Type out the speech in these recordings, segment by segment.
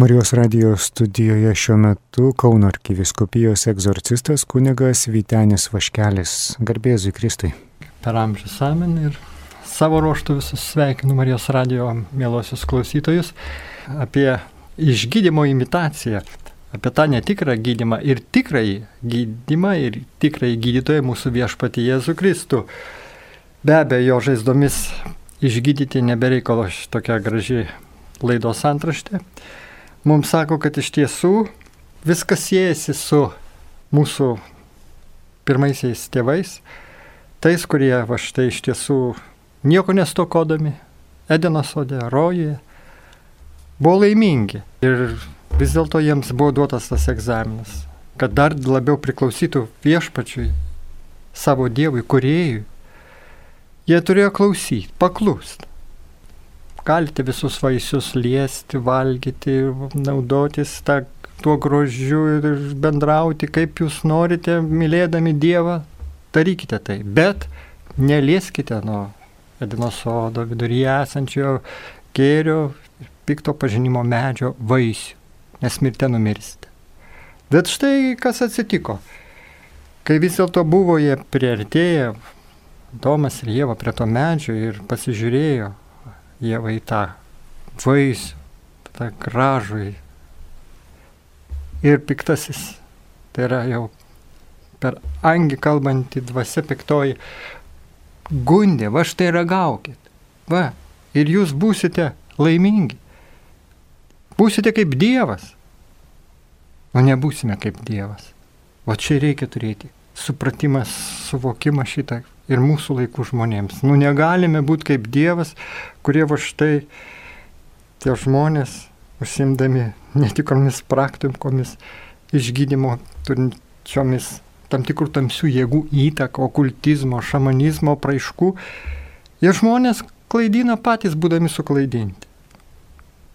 Marijos radijos studijoje šiuo metu Kauno arkiviskupijos egzorcistas kunigas Vytenis Vaškelis. Garbėzui Kristui. Per amžius amen ir savo ruoštų visus sveikinu Marijos radijo mielosius klausytojus apie išgydymo imitaciją, apie tą netikrą gydymą ir tikrąjį gydymą ir tikrąjį gydytoją mūsų viešpatį Jėzų Kristų. Be abejo, jo žaizdomis išgydyti nebereikalo tokia graži laidos antraštė. Mums sako, kad iš tiesų viskas siejasi su mūsų pirmaisiais tėvais, tais, kurie va štai iš tiesų nieko nestokodami, Edeno sode, rojuje, buvo laimingi. Ir vis dėlto jiems buvo duotas tas egzaminas, kad dar labiau priklausytų viešpačiui, savo Dievui, kuriejui. Jie turėjo klausyti, paklūsti. Galite visus vaisius liesti, valgyti, naudotis tą, tuo grožiu ir bendrauti, kaip jūs norite, mylėdami Dievą, darykite tai. Bet nelieskite nuo Edino sodo viduryje esančio gėrio, pikto pažinimo medžio vaisių, nes mirte numirsite. Bet štai kas atsitiko. Kai vis dėlto buvo jie priartėję, Domas ir Jėva prie to medžio ir pasižiūrėjo Jėva į tą vaisių, tą gražų ir piktasis, tai yra jau per angį kalbantį dvasia piktoji, gundė, va štai ragaukit. Va, ir jūs būsite laimingi. Būsite kaip Dievas. O nebūsime kaip Dievas. O čia reikia turėti supratimą, suvokimą šitą ir mūsų laikų žmonėms. Nu negalime būti kaip Dievas, kurie va štai tie žmonės, užsimdami netikromis praktikomis, išgydymo turinčiomis tam tikrų tamsių jėgų įtaką, okultizmo, šamanizmo praaiškų, jie žmonės klaidina patys būdami suklaidinti.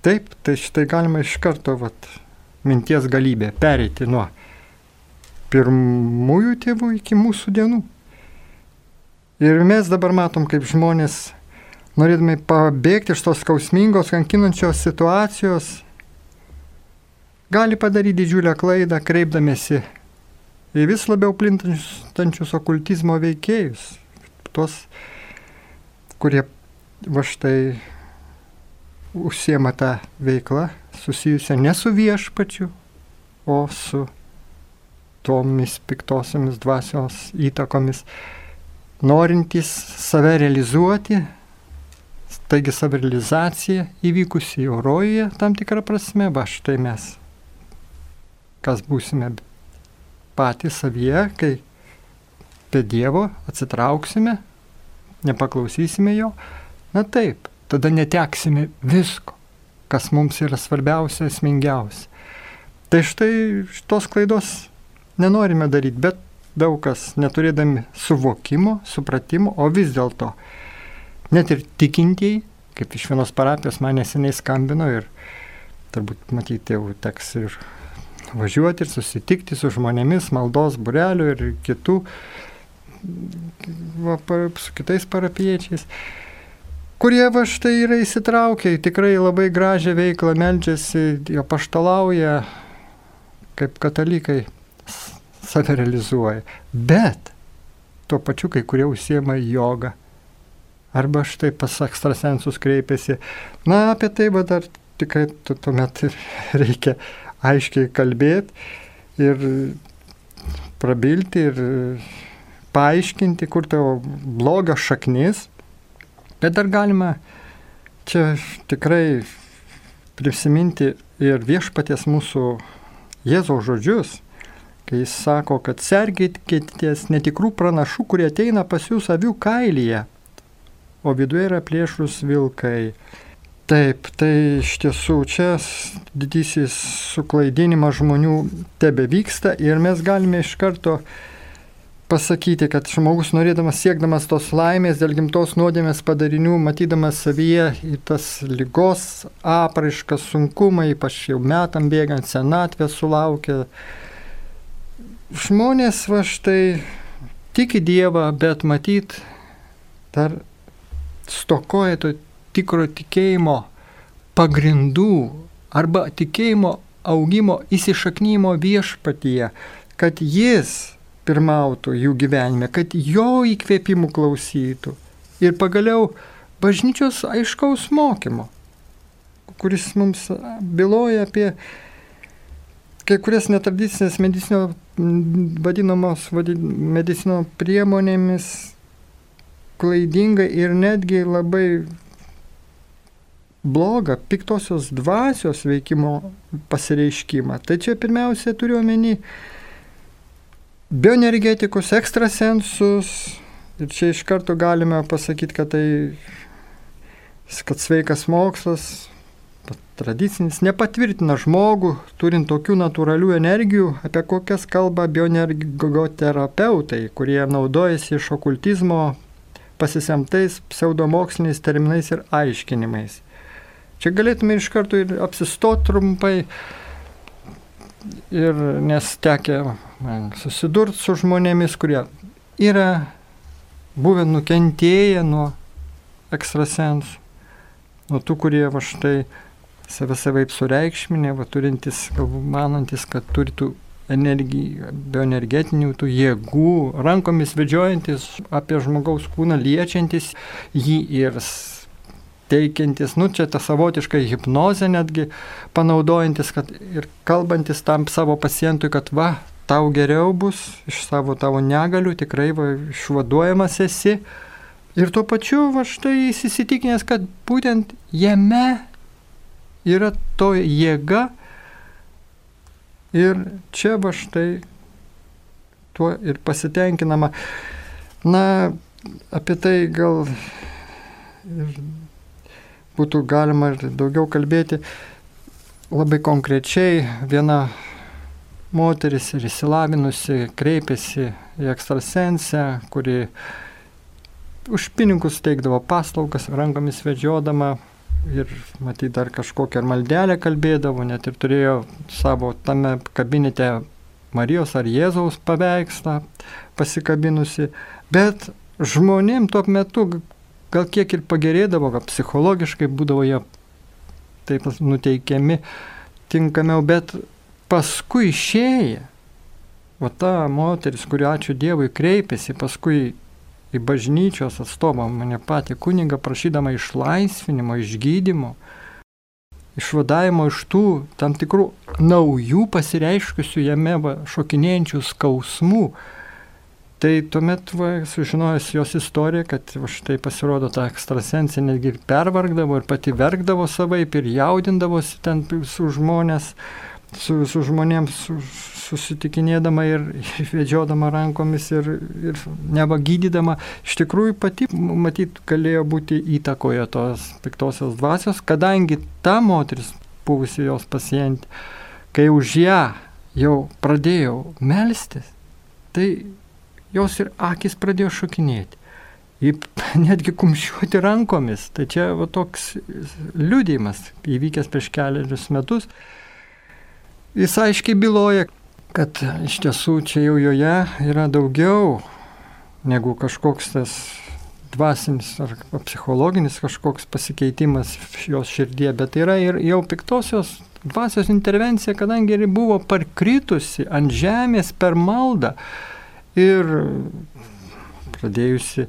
Taip, tai šitai galima iš karto vat, minties galybė pereiti nuo pirmųjų tėvų iki mūsų dienų. Ir mes dabar matom, kaip žmonės, norėdami pabėgti iš tos skausmingos, kankinančios situacijos, gali padaryti didžiulę klaidą, kreipdamėsi į vis labiau plintančius okultizmo veikėjus, tuos, kurie va štai užsiema tą veiklą susijusią ne su viešpačiu, o su tomis piktosiamis dvasios įtakomis, norintys save realizuoti, taigi savirealizacija įvykusi jau rojuje tam tikrą prasme, va štai mes, kas būsime patys savyje, kai be Dievo atsitrauksime, nepaklausysime Jo, na taip, tada neteksime visko, kas mums yra svarbiausia, esmingiausia. Tai štai šitos klaidos nenorime daryti, bet daug kas neturėdami suvokimo, supratimo, o vis dėlto net ir tikintieji, kaip iš vienos parapijos man neseniai skambino ir turbūt matyti jau teks ir važiuoti ir susitikti su žmonėmis, maldos burelių ir kitų, va, su kitais parapiečiais, kurie va štai yra įsitraukę į tikrai labai gražią veiklą, meldžiasi, jo paštalauja, kaip katalikai save realizuoja. Bet tuo pačiu kai kurie užsiema jogą. Arba štai pas ekstrasensus kreipiasi. Na, apie tai va dar tikrai tuomet reikia aiškiai kalbėti ir prabilti ir paaiškinti, kur tavo blogio šaknis. Bet dar galima čia tikrai prisiminti ir viešpaties mūsų Jėzaus žodžius, kai jis sako, kad sergėkitės netikrų pranašų, kurie ateina pas jūs avių kailyje, o viduje yra plėšrus vilkai. Taip, tai iš tiesų čia didysis suklaidinimas žmonių tebe vyksta ir mes galime iš karto pasakyti, kad žmogus norėdamas siekdamas tos laimės dėl gimtos nuodėmės padarinių, matydamas savyje į tas lygos apraiškas, sunkumai, ypač jau metam bėgant senatvę sulaukia, žmonės va štai tiki Dievą, bet matyt dar stokoja to tikro tikėjimo pagrindų arba tikėjimo augimo įsišaknymo viešpatyje, kad jis pirmautų jų gyvenime, kad jo įkvėpimų klausytų. Ir pagaliau bažnyčios aiškaus mokymo, kuris mums byloja apie kai kurias netradicinės medicinio, vadinamos medicino priemonėmis klaidingai ir netgi labai blogą piktosios dvasios veikimo pasireiškimą. Tai čia pirmiausia turiu omeny bioenergetikus, ekstrasensus. Ir čia iš karto galime pasakyti, kad tai kad sveikas mokslas, tradicinis, nepatvirtina žmogų, turint tokių natūralių energijų, apie kokias kalba bioenergoterapeutai, kurie naudojasi iš okultizmo pasisemtais pseudomoksliniais terminais ir aiškinimais. Čia galėtume iš karto ir apsistoti trumpai, ir nes tekė susidurti su žmonėmis, kurie yra buvę nukentėję nuo ekstrasensų, nuo tų, kurie va štai save savaip sureikšminė, va turintis, galbūt manantis, kad turi tų energijų, bioenergetinių tų jėgų, rankomis vedžiojantis apie žmogaus kūną, liečiantis jį ir teikiantis, nu čia ta savotiška hipnozė netgi panaudojantis kad, ir kalbantis tam savo pacientui, kad va, tau geriau bus, iš savo tavo negalių tikrai va, išvaduojamas esi. Ir tuo pačiu va štai įsitikinęs, kad būtent jame yra to jėga ir čia va štai tuo ir pasitenkinama. Na, apie tai gal ir būtų galima ir daugiau kalbėti. Labai konkrečiai viena moteris ir įsilavinusi kreipėsi į ekstrasensę, kuri už pinigus teikdavo paslaugas, rankomis vedžiodama ir matyt dar kažkokią maldelę kalbėdavo, net ir turėjo savo tame kabinete Marijos ar Jėzaus paveikslą pasikabinusi, bet žmonėm tuo metu gal kiek ir pagerėdavo, gal psichologiškai būdavo jie taip nuteikiami tinkamiau, bet paskui išėję, o ta moteris, kuri ačiū Dievui kreipėsi, paskui į bažnyčios atstovą, mane patį kunigą, prašydama išlaisvinimo, išgydymo, išvadavimo iš tų tam tikrų naujų pasireiškusių jame va, šokinėjančių skausmų, Tai tuomet va, sužinojęs jos istoriją, kad va, štai pasirodo ta ekstrasensė netgi pervargdavo ir pati verkdavo savaip ir jaudindavosi ten su žmonės, su, su žmonėms su, susitikinėdama ir vedžiodama rankomis ir, ir neva gydydama, iš tikrųjų pati, matyt, galėjo būti įtakoje tos piktosios dvasios, kadangi ta moteris, buvusi jos pacientė, kai už ją jau pradėjau melstis, tai jos ir akis pradėjo šokinėti. Ir netgi kumščiuoti rankomis. Tai čia va, toks liūdėjimas įvykęs prieš keliarius metus. Jis aiškiai byloja, kad iš tiesų čia jau joje yra daugiau negu kažkoks tas dvasinis ar psichologinis kažkoks pasikeitimas jos širdie, bet yra ir jau piktosios dvasios intervencija, kadangi ir buvo parkritusi ant žemės per maldą ir pradėjusi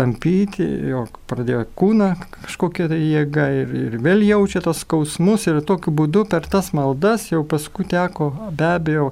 tampyti, jo pradėjo kūną kažkokia tai jėga ir, ir vėl jaučia tos skausmus ir tokiu būdu per tas maldas jau paskui teko be abejo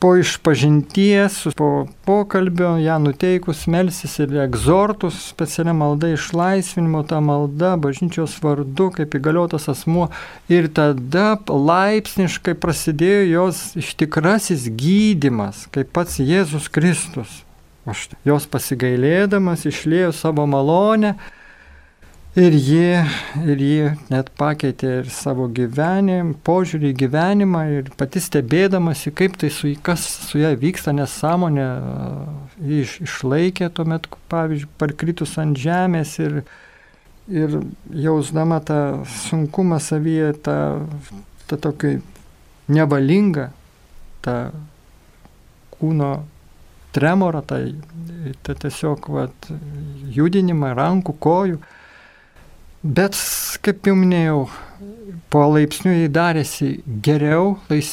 po išpažinties, po pokalbio, ją nuteikus melsis ir egzortus, specialia malda išlaisvinimo, ta malda bažnyčios vardu, kaip įgaliotas asmuo. Ir tada laipsniškai prasidėjo jos iš tikrasis gydimas, kaip pats Jėzus Kristus. O štai jos pasigailėdamas išlėjo savo malonę Ir ji, ir ji net pakeitė ir savo gyvenimą, požiūrį į gyvenimą ir pati stebėdamasi, kaip tai su, kas su ją vyksta, nesąmonė, ji iš, išlaikė tuomet, pavyzdžiui, parkritus ant žemės ir, ir jausdama tą sunkumą savyje, tą, tą tokį nevalingą, tą kūno tremorą, tą, tą tiesiog vat, judinimą rankų, kojų. Bet, kaip jau minėjau, palaipsniui darėsi geriau, lais,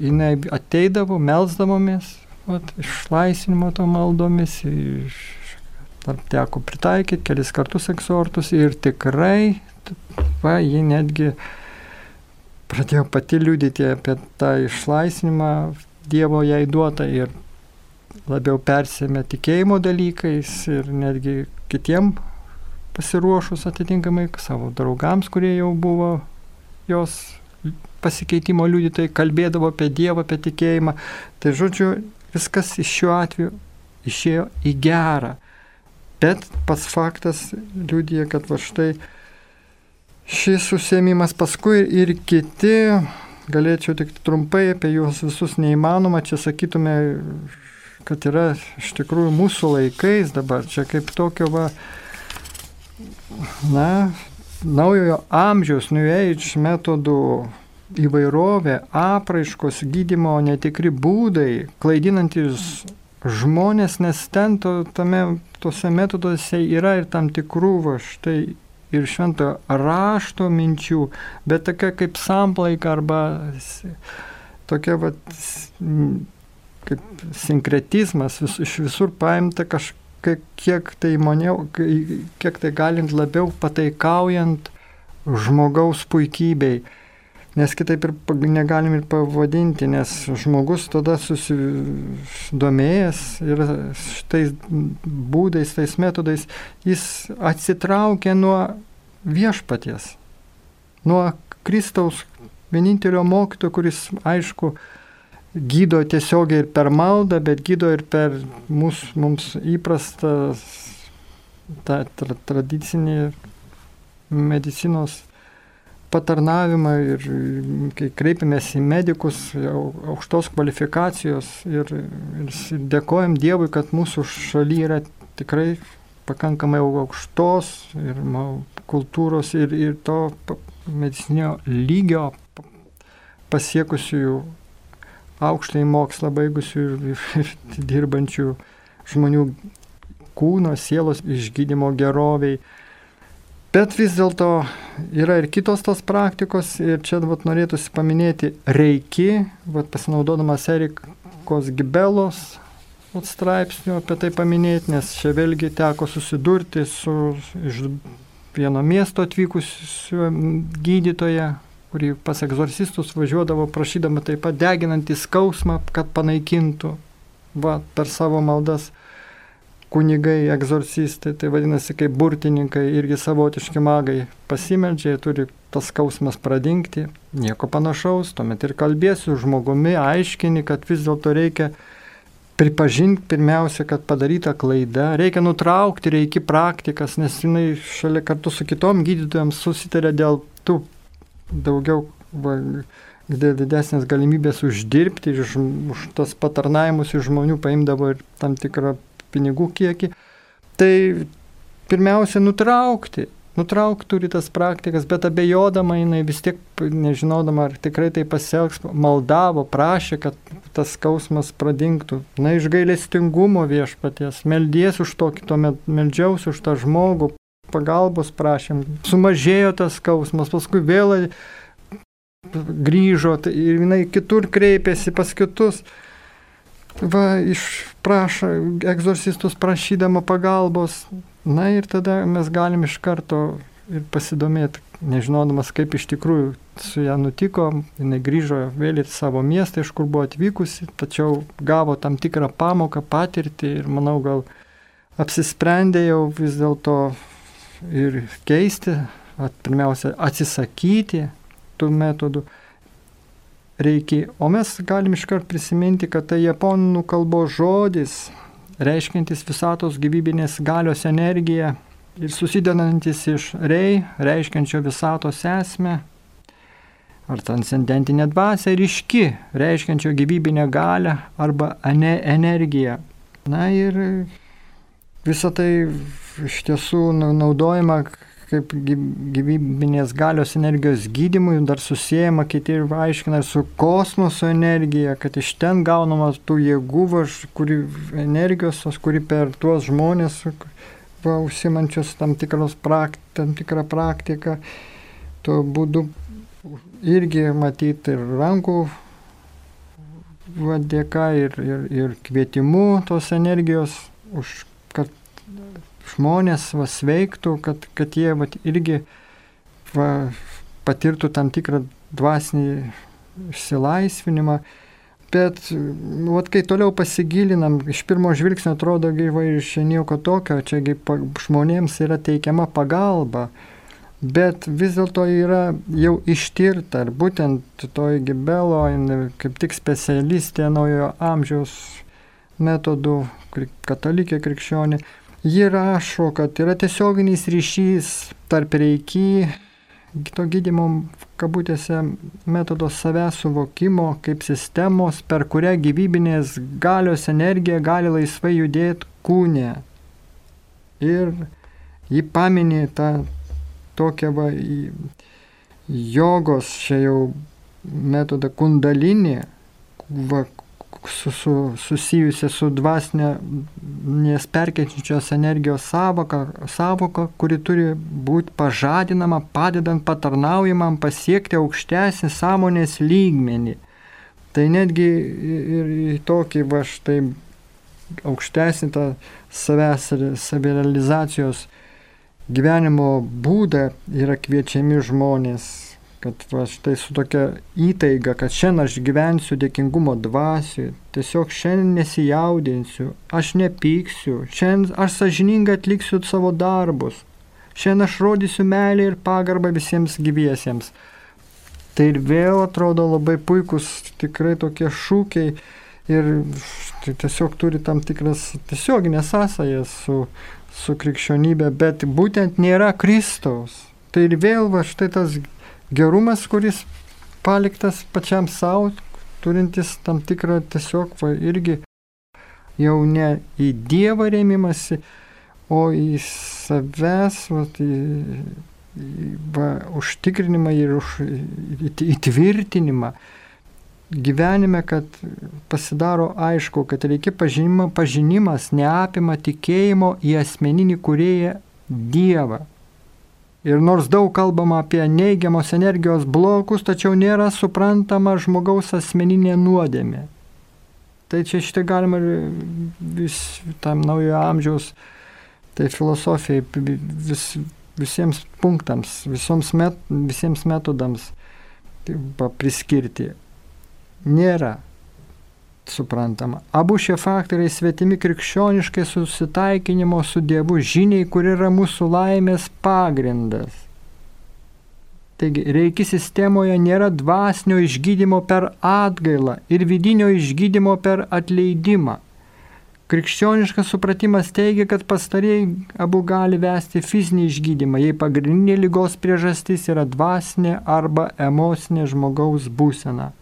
jinai ateidavo, melzdavomės, vat, išlaisvinimo to maldomis, iš, teko pritaikyti kelis kartus eksortus ir tikrai, va, ji netgi pradėjo pati liūdėti apie tą išlaisvinimą Dievo jai duotą ir labiau persėmė tikėjimo dalykais ir netgi kitiem pasiruošus atitinkamai savo draugams, kurie jau buvo jos pasikeitimo liudytojai, kalbėdavo apie Dievą, apie tikėjimą. Tai žodžiu, viskas iš šiuo atveju išėjo į gerą. Bet pats faktas liūdija, kad va štai šis užsiemimas paskui ir kiti, galėčiau tik trumpai apie juos visus neįmanoma, čia sakytume, kad yra iš tikrųjų mūsų laikais dabar, čia kaip tokio va, na, naujojo amžiaus New Age metodų įvairovė, apraiškos, gydimo netikri būdai, klaidinantis žmonės, nes ten to, tame, tose metoduose yra ir tam tikrų, va štai, ir šventojo rašto minčių, bet tokia kaip samplaika arba tokia, va, kaip sinkretizmas, vis, iš visur paimta kažkaip kiek tai maniau, kiek tai galint labiau pataikaujant žmogaus puikybei. Nes kitaip ir negalim ir pavadinti, nes žmogus tada susidomėjęs ir šitais būdais, tais metodais, jis atsitraukia nuo viešpaties, nuo Kristaus vienintelio mokytojo, kuris, aišku, gydo tiesiogiai ir per maldą, bet gydo ir per mūs, mums įprastą tą tra, tradicinį medicinos patarnavimą ir kai kreipiamės į medikus aukštos kvalifikacijos ir, ir dėkojam Dievui, kad mūsų šalyje yra tikrai pakankamai aukštos ir kultūros ir, ir to medicinio lygio pasiekusiųjų aukštąjį mokslą baigusių ir, ir dirbančių žmonių kūno, sielos išgydymo geroviai. Bet vis dėlto yra ir kitos tos praktikos ir čia vat, norėtųsi paminėti reiki, vat, pasinaudodamas Erikos Gibelos vat, straipsnių apie tai paminėti, nes čia vėlgi teko susidurti su iš vieno miesto atvykusiu gydytoja, kurį pas egzorcistus važiuodavo prašydama taip pat deginantį skausmą, kad panaikintų va, per savo maldas. Kunigai, egzorcistai, tai vadinasi kaip burtininkai, irgi savotiški magai pasimeldžia, turi tas skausmas pradingti, nieko panašaus, tuomet ir kalbėsiu žmogumi, aiškini, kad vis dėlto reikia pripažinti pirmiausia, kad padaryta klaida, reikia nutraukti, reikia praktikas, nes jinai šalia kartu su kitom gydytojams susitarė dėl tų daugiau va, didesnės galimybės uždirbti ir už, tas patarnavimus iš žmonių paimdavo ir tam tikrą pinigų kiekį. Tai pirmiausia, nutraukti. Nutraukti turi tas praktikas, bet abejodama jinai vis tiek, nežinodama, ar tikrai tai pasielgs, maldavo, prašė, kad tas skausmas pradingtų. Na, iš gailestingumo viešpaties, meldies už tokį, tuomet meldžiausi už tą žmogų, pagalbos prašėm, sumažėjo tas skausmas, paskui vėl grįžo tai ir jinai kitur kreipėsi pas kitus. Va, išprašo egzorcistus prašydama pagalbos. Na ir tada mes galim iš karto ir pasidomėti, nežinodamas, kaip iš tikrųjų su ją nutiko. Jis grįžo vėl į savo miestą, iš kur buvo atvykusi, tačiau gavo tam tikrą pamoką, patirtį ir manau gal apsisprendė jau vis dėlto ir keisti, at, pirmiausia, atsisakyti tų metodų reikia. O mes galim iškart prisiminti, kad tai japonų kalbos žodis, reiškintis visatos gyvybinės galios energiją ir susidedantis iš rei, reiškiančio visatos esmę, ar transcendentinė dvasia ir iški, reiškiančio gyvybinę galę arba energiją. Na ir visą tai iš tiesų naudojama kaip gyvybinės galios energijos gydimui, dar susijęma kiti ir aiškina su kosmoso energija, kad iš ten gaunama tų jėgų, kuri energijos, kuri per tuos žmonės, va, užsimančius tam, prak, tam tikrą praktiką, tuo būdu irgi matyti ir rankų va, dėka ir, ir, ir kvietimu tos energijos, už, žmonės va, sveiktų, kad, kad jie va, irgi va, patirtų tam tikrą dvasinį išsilaisvinimą. Bet, vat, kai toliau pasigilinam, iš pirmo žvilgsnio atrodo gyvai ir čia nieko tokio, čia žmonėms yra teikiama pagalba, bet vis dėlto yra jau ištirta, ir būtent toji Gibelo, kaip tik specialistė naujojo amžiaus metodų, katalikė krikščionė, ji rašo, kad yra tiesioginis ryšys tarp reiky to gydimo, kabutėse, metodo savęs suvokimo kaip sistemos, per kurią gyvybinės galios energija gali laisvai judėti kūne. Ir jį paminė tą tokią va, jogos, čia jau metodą kundalinį, va, su, su, susijusią su dvasinės perkeičiančios energijos savoka, savoka, kuri turi būti pažadinama, padedant patarnaujamam pasiekti aukštesnį sąmonės lygmenį. Tai netgi ir į tokį va štai aukštesnį tą savęs savirealizacijos gyvenimo būdą yra kviečiami žmonės kad va, štai su tokia įtaiga, kad šiandien aš gyvensiu dėkingumo dvasiu, tiesiog šiandien nesijaudinsiu, aš nepyksiu, šiandien aš sažiningai atliksiu savo darbus, šiandien aš rodysiu meilę ir pagarbą visiems gyviesiems. Tai ir vėl atrodo labai puikus tikrai tokie šūkiai ir tai tiesiog turi tam tikras tiesioginės sąsajas su, su krikščionybė, bet būtent nėra Kristaus. Tai ir vėl va štai tas gerumas, kuris paliktas pačiam savo, turintis tam tikrą tiesiog va, irgi jau ne į Dievą rėmimasi, o į savęs va, į, va, užtikrinimą ir už, įtvirtinimą gyvenime, kad pasidaro aišku, kad reikia pažinimo, pažinimas neapima tikėjimo į asmeninį kurėją Dievą. Ir nors daug kalbama apie neigiamos energijos blokus, tačiau nėra suprantama žmogaus asmeninė nuodėmė. Tai čia šitai galima vis, tam naujojo amžiaus, tai filosofijai, vis, visiems punktams, met, visiems metodams tai priskirti. Nėra suprantama. Abu šie faktoriai svetimi krikščioniškai susitaikinimo su Dievu žiniai, kur yra mūsų laimės pagrindas. Taigi, reikia sistemoje nėra dvasinio išgydymo per atgailą ir vidinio išgydymo per atleidimą. Krikščioniškas supratimas teigia, kad pastarėjai abu gali vesti fizinį išgydymą, jei pagrindinė lygos priežastis yra dvasinė arba emocinė žmogaus būsena.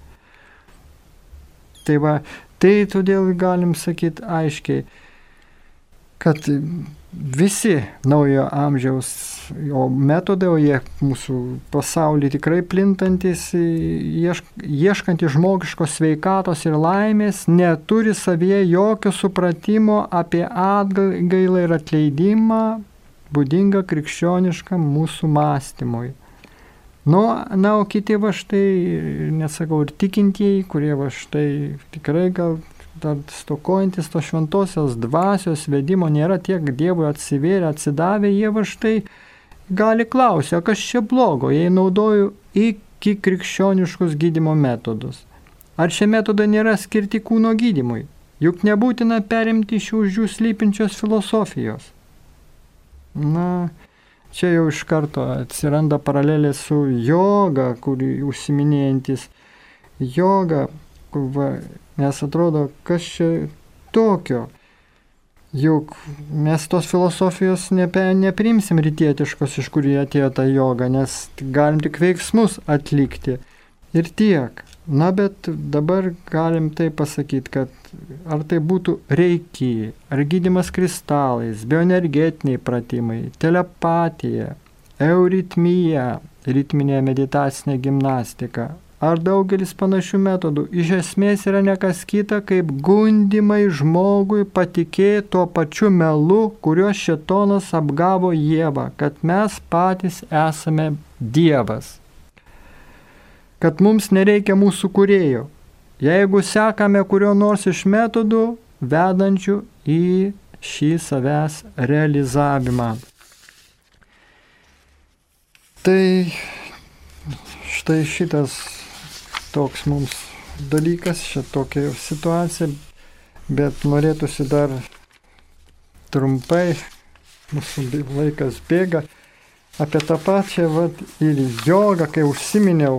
Tai va, tai todėl galim sakyti aiškiai, kad visi naujo amžiaus jo metodai, o jie mūsų pasaulyje tikrai plintantis, iešk, ieškantys žmogiškos sveikatos ir laimės, neturi savyje jokio supratimo apie atgailą ir atleidimą, būdinga krikščioniškam mūsų mąstymui. Nu, na, o kiti va štai, nesakau, ir tikintieji, kurie va štai tikrai gal dar stokojantis to šventosios dvasios vedimo nėra tiek Dievui atsivėrę, atsidavę, jie va štai gali klausyti, o kas čia blogo, jei naudoju iki krikščioniškus gydimo metodus. Ar šie metodai nėra skirti kūno gydimui? Juk nebūtina perimti iš už jų slypinčios filosofijos. Na, Čia jau iš karto atsiranda paralelė su joga, kurį užsiminėjantis joga, va, nes atrodo, kas čia tokio. Juk mes tos filosofijos nepe, neprimsim rytietiškos, iš kur jie atėjo ta joga, nes galim tik veiksmus atlikti. Ir tiek. Na bet dabar galim tai pasakyti, kad ar tai būtų reikiai, ar gydimas kristalais, bioenergetiniai pratimai, telepatija, euritmija, ritminė meditacinė gimnastika, ar daugelis panašių metodų iš esmės yra nekas kita kaip gundimai žmogui patikėti tuo pačiu melu, kuriuo šetonas apgavo Jėvą, kad mes patys esame Dievas. kad mums nereikia mūsų kurėjo, jeigu sekame kurio nors iš metodų vedančių į šį savęs realizavimą. Tai štai šitas toks mums dalykas, šitokia situacija, bet norėtųsi dar trumpai, mūsų laikas bėga, apie tą pačią vat, ir jogą, kai užsiminiau,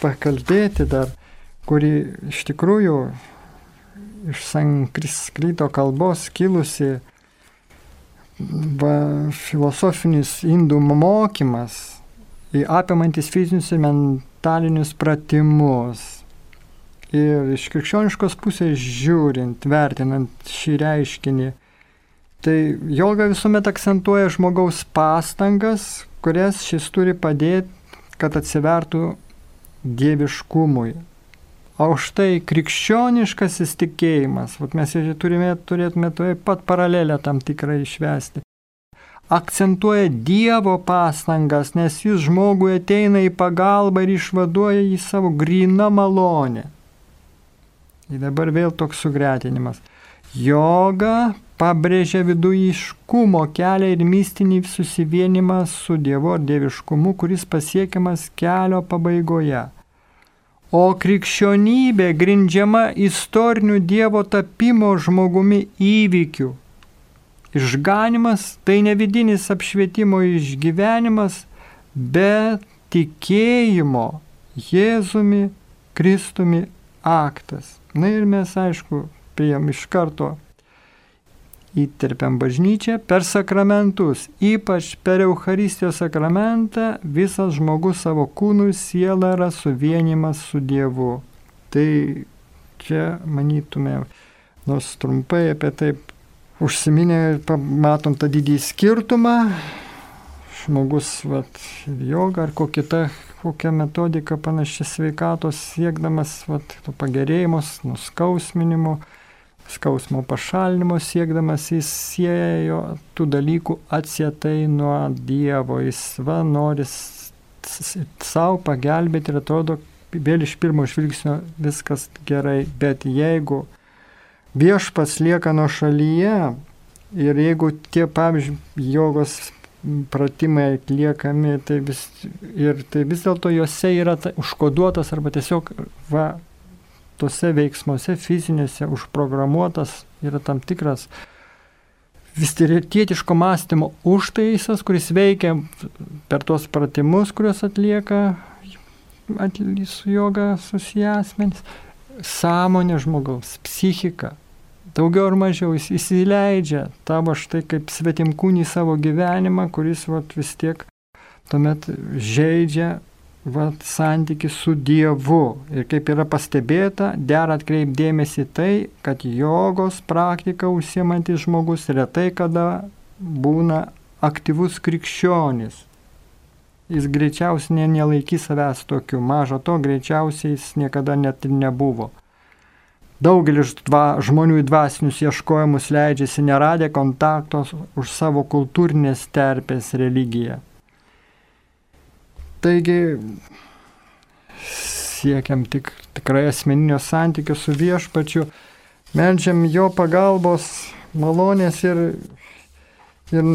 pakalbėti dar, kuri iš tikrųjų iš sankriskrito kalbos kilusi va, filosofinis indų mokymas, apimantis fizinius ir mentalinius pratimus. Ir iš krikščioniškos pusės žiūrint, vertinant šį reiškinį, tai joga visuomet akcentuoja žmogaus pastangas, kurias šis turi padėti, kad atsivertų dieviškumui. O štai krikščioniškasis tikėjimas, vat mes turime, turėtume taip pat paralelę tam tikrą išvesti, akcentuoja Dievo pastangas, nes jis žmogui ateina į pagalbą ir išvaduoja į savo gryną malonę. Ir dabar vėl toks sugretinimas. Joga pabrėžia vidujiškumo kelią ir mistinį susivienimą su Dievu ar dieviškumu, kuris pasiekiamas kelio pabaigoje. O krikščionybė grindžiama istoriniu Dievo tapimo žmogumi įvykiu. Išganimas tai ne vidinis apšvietimo išgyvenimas, bet tikėjimo Jėzumi Kristumi aktas. Na ir mes, aišku, priėm iš karto įterpiam bažnyčią per sakramentus, ypač per Eucharistijos sakramentą visas žmogus savo kūnų ir sielą yra suvienimas su Dievu. Tai čia manytume, nors trumpai apie tai užsiminę ir matom tą didį skirtumą, žmogus, vat, joga ar kokia kita kokią metodiką panašią sveikatos siekdamas, vat, to pagerėjimus, nuskausminimo, skausmo pašalinimo siekdamas jis siejo tų dalykų atsietai nuo Dievo, jis va nori savo pagelbėti ir atrodo, vėl iš pirmo žvilgsnio viskas gerai, bet jeigu viešpats lieka nuo šalyje ir jeigu tie, pavyzdžiui, jogos pratimai atliekami, tai vis, ir tai vis dėlto juose yra ta, užkoduotas arba tiesiog va, tose veiksmuose fizinėse užprogramuotas yra tam tikras vistietiško mąstymo užtaisas, kuris veikia per tuos pratimus, kuriuos atlieka su joga susiję asmenys, sąmonė žmogaus, psichika. Daugiau ar mažiau jis įsileidžia tavo štai kaip svetimkūnį savo gyvenimą, kuris vat, vis tiek tuomet žaidžia vat, santyki su Dievu. Ir kaip yra pastebėta, dera atkreipdėmėsi tai, kad jogos praktika užsiemantis žmogus retai kada būna aktyvus krikščionis. Jis greičiausiai nelaikys savęs tokiu, mažo to greičiausiai jis niekada net ir nebuvo. Daugelis dva, žmonių į dvasinius ieškojimus leidžiasi neradę kontaktos už savo kultūrinės terpės religiją. Taigi siekiam tik tikrai asmeninio santykio su viešpačiu, medžiam jo pagalbos malonės ir, ir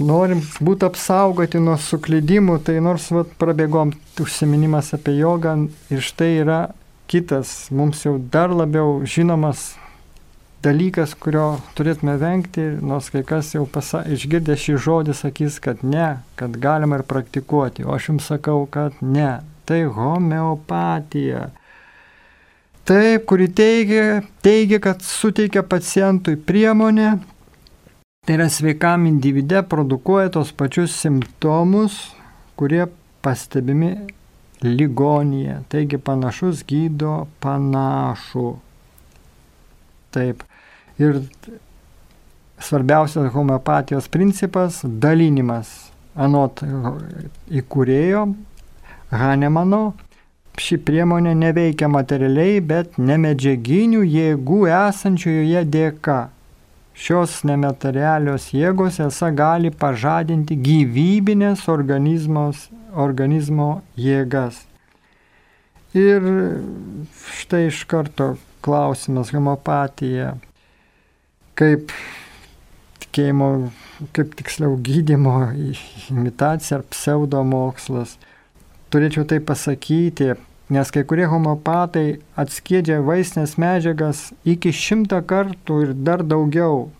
norim būti apsaugoti nuo suklydimų, tai nors vat, prabėgom užsiminimas apie jogą ir štai yra kitas, mums jau dar labiau žinomas dalykas, kurio turėtume vengti, nors kai kas jau pasa, išgirdę šį žodį sakys, kad ne, kad galima ir praktikuoti, o aš jums sakau, kad ne. Tai homeopatija. Taip, kuri teigia, teigia, kad suteikia pacientui priemonę, tai yra sveikam individe produkuoja tos pačius simptomus, kurie pastebimi ligoninėje. Taigi panašus gydo panašų. Taip. Ir svarbiausias homeopatijos principas - dalinimas. Anot įkūrėjo Hanemano, ši priemonė neveikia materialiai, bet nemedžiaginių jėgų esančių joje dėka. Šios nematerialios jėgos esą gali pažadinti gyvybinės organizmo jėgas. Ir štai iš karto klausimas homopatija, kaip tikėjimo, kaip tiksliau gydimo imitacija ar pseudomokslas. Turėčiau tai pasakyti, nes kai kurie homopatai atskiedžia vaistinės medžiagas iki šimtą kartų ir dar daugiau.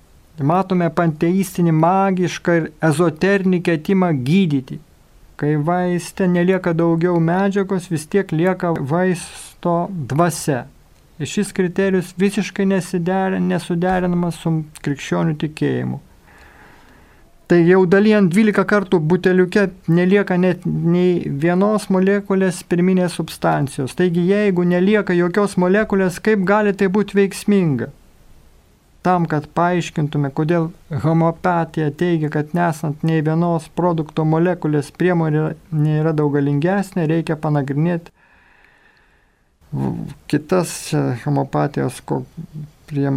Matome panteistinį magišką ir ezoterinį ketimą gydyti. Kai vaiste nelieka daugiau medžiagos, vis tiek lieka vaisto dvasia. Šis kriterijus visiškai nesuderinamas su krikščionių tikėjimu. Tai jau dalyjant 12 kartų buteliuke nelieka net nei vienos molekulės pirminės substancijos. Taigi jeigu nelieka jokios molekulės, kaip gali tai būti veiksminga? Tam, kad paaiškintume, kodėl homopatija teigia, kad nesant nei vienos produkto molekulės priemonė nėra daug galingesnė, reikia panagrinėti kitas homopatijos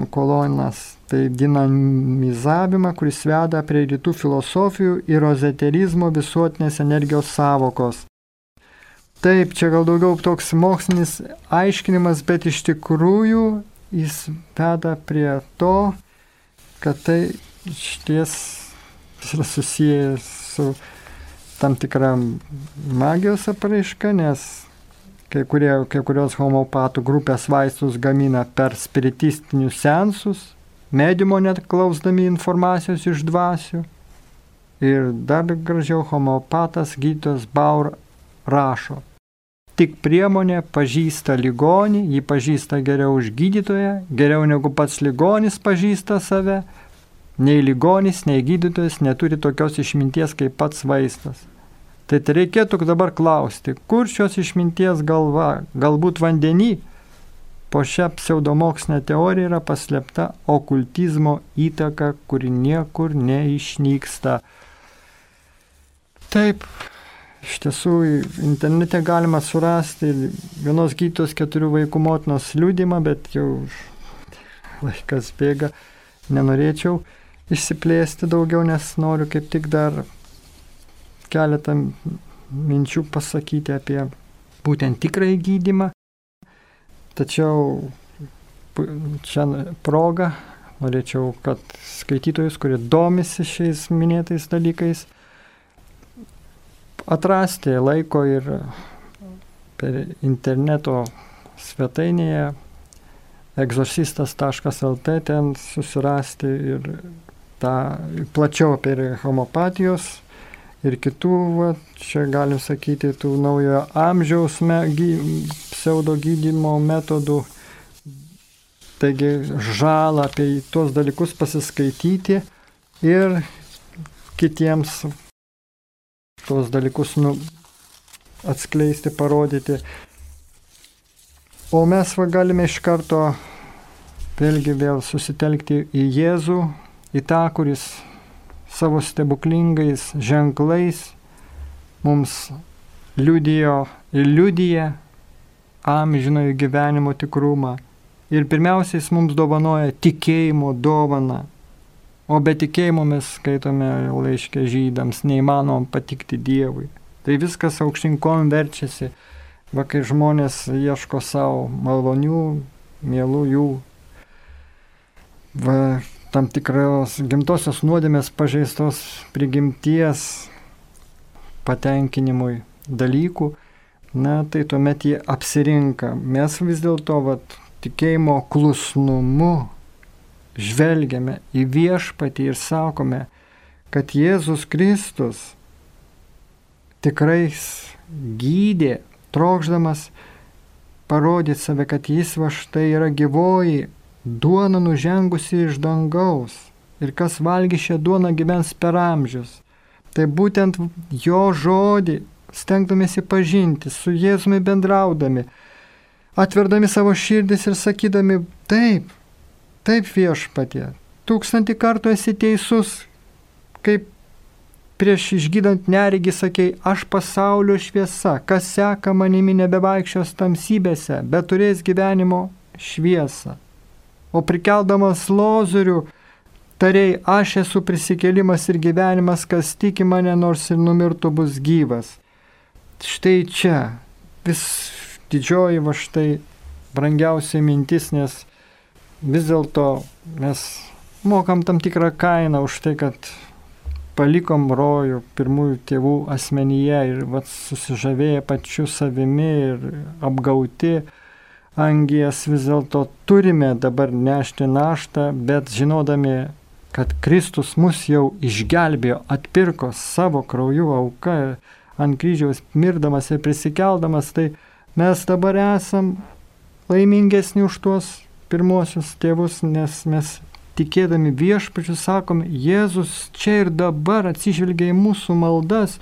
kolonas tai dinamizavimą, kuris veda prie rytų filosofijų ir rozeterizmo visuotinės energijos savokos. Taip, čia gal daugiau toks mokslinis aiškinimas, bet iš tikrųjų jis veda prie to, kad tai išties yra susijęs su tam tikra magijos apraiška, nes kai, kurie, kai kurios homopatų grupės vaistus gamina per spiritistinius sensus, medimo net klausdami informacijos iš dvasių. Ir dar gražiau homopatas gydytojas Baur rašo. Tik priemonė pažįsta ligonį, jį pažįsta geriau už gydytoją, geriau negu pats ligonis pažįsta save, nei ligonis, nei gydytojas neturi tokios išminties kaip pats vaistas. Tai reikėtų dabar klausti, kur šios išminties galva, galbūt vandenį, Po šią pseudomokslinę teoriją yra paslėpta okultizmo įtaka, kuri niekur neišnyksta. Taip, iš tiesų internete galima surasti vienos gytos keturių vaikų motinos liūdimą, bet jau laikas bėga, nenorėčiau išsiplėsti daugiau, nes noriu kaip tik dar keletą minčių pasakyti apie būtent tikrąjį gydimą. Tačiau čia proga norėčiau, kad skaitytojus, kurie domisi šiais minėtais dalykais, atrasti laiko ir per interneto svetainėje egzorcistas.lt ten susirasti ir tą plačiau apie homopatijos ir kitų, va, čia galim sakyti, tų naujojo amžiaus me, gy, pseudo gydymo metodų. Taigi žalą apie tuos dalykus pasiskaityti ir kitiems tuos dalykus nu, atskleisti, parodyti. O mes va, galime iš karto vėlgi vėl susitelkti į Jėzų, į tą, kuris savo stebuklingais ženklais mums liudijo ir liudija amžinojo gyvenimo tikrumą. Ir pirmiausia, jis mums dovanoja tikėjimo dovaną. O be tikėjimo mes skaitome laiškė žydams, neįmanom patikti Dievui. Tai viskas aukštinkom verčiasi. Va, kai žmonės ieško savo malonių, mielų jų va, tam tikros gimtosios nuodėmės pažeistos prigimties patenkinimui dalykų, na tai tuomet jie apsirinka. Mes vis dėlto tikėjimo klusnumu žvelgiame į viešpatį ir sakome, kad Jėzus Kristus tikrai gydė, trokšdamas parodyti save, kad jis va štai yra gyvoji duona nužengusi iš dangaus ir kas valgy šią duoną gyvens per amžius. Tai būtent jo žodį, stengdamėsi pažinti, su Jėzumi bendraudami, atverdami savo širdis ir sakydami, taip, taip viešpatie, tūkstantį kartų esi teisus, kaip prieš išgydant neregį sakei, aš pasaulio šviesa, kas seka manimi nebevaikščios tamsybėse, bet turės gyvenimo šviesą o prikeldamas lozorių, tariai, aš esu prisikėlimas ir gyvenimas, kas tiki mane, nors ir numirtų bus gyvas. Štai čia vis didžioji va štai brangiausia mintis, nes vis dėlto mes mokam tam tikrą kainą už tai, kad palikom rojų pirmųjų tėvų asmenyje ir vat, susižavėję pačiu savimi ir apgauti angijas vis dėlto turime dabar nešti naštą, bet žinodami, kad Kristus mus jau išgelbėjo, atpirko savo krauju auką ant kryžiaus mirdamas ir prisikeldamas, tai mes dabar esam laimingesni už tuos pirmosius tėvus, nes mes tikėdami viešpačiu sakom, Jėzus čia ir dabar atsižvelgia į mūsų maldas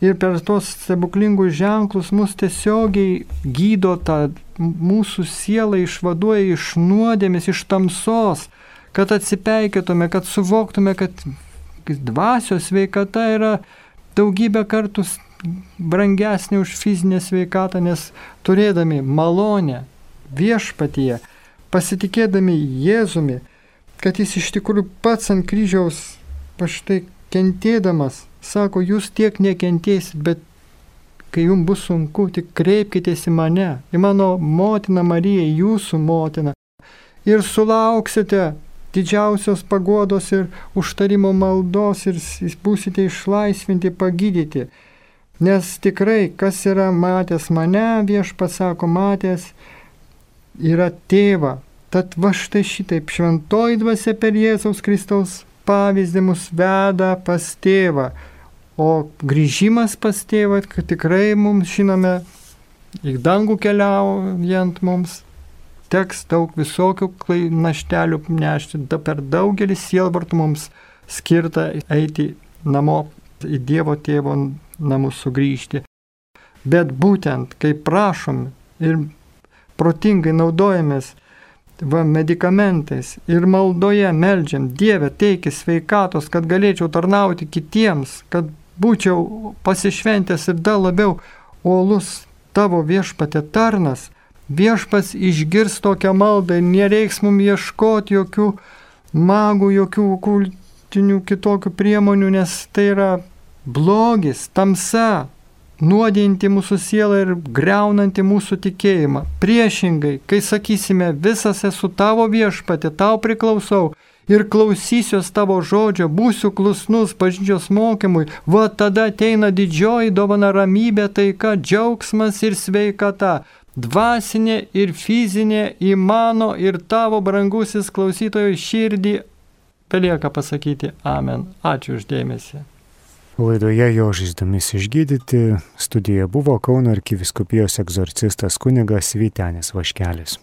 ir per tos stebuklingus ženklus mus tiesiogiai gydo tą mūsų sielą, išvaduoja iš nuodėmės, iš tamsos, kad atsipeikėtume, kad suvoktume, kad dvasios sveikata yra daugybę kartų brangesnė už fizinę sveikatą, nes turėdami malonę viešpatyje, pasitikėdami Jėzumi, kad jis iš tikrųjų pats ant kryžiaus paštai kentėdamas, sako, jūs tiek nekentėsit, bet kai jums bus sunku, tik kreipkitės į mane, į mano motiną Mariją, jūsų motiną, ir sulauksite didžiausios pagodos ir užtarimo maldos ir būsite išlaisvinti, pagydyti. Nes tikrai, kas yra matęs mane, viešpats sako, matęs yra tėvą. Tad va štai šitaip šventoji dvasia per Jėzaus Kristaus pavyzdį mus veda pas tėvą. O grįžimas pas tėvą, kad tikrai mums žinome, į dangų keliaujant mums teks daug visokių naštelių nešti, da per daugelį sielvartų mums skirta eiti namo į Dievo tėvo namus sugrįžti. Bet būtent, kai prašom ir protingai naudojamės va, medikamentais ir maldoje melžiam, Dieve, teiki sveikatos, kad galėčiau tarnauti kitiems, kad būčiau pasišventęs ir dar labiau uolus tavo viešpatė tarnas, viešpas išgirs tokią maldą ir nereiks mums ieškoti jokių magų, jokių kultinių kitokių priemonių, nes tai yra blogis, tamsa, nuodinti mūsų sielą ir greunanti mūsų tikėjimą. Priešingai, kai sakysime, visas esu tavo viešpatė, tau priklausau ir klausysiuos tavo žodžio, būsiu klusnus bažnyčios mokymui, va tada ateina didžioji dovana ramybė, taika, džiaugsmas ir sveikata. Dvasinė ir fizinė į mano ir tavo brangusis klausytojo širdį belieka pasakyti Amen. Ačiū uždėmesi. Laidoje jo žaizdomis išgydyti studijoje buvo Kauno arkiviskupijos egzorcistas kunigas Vytenis Vaškelis.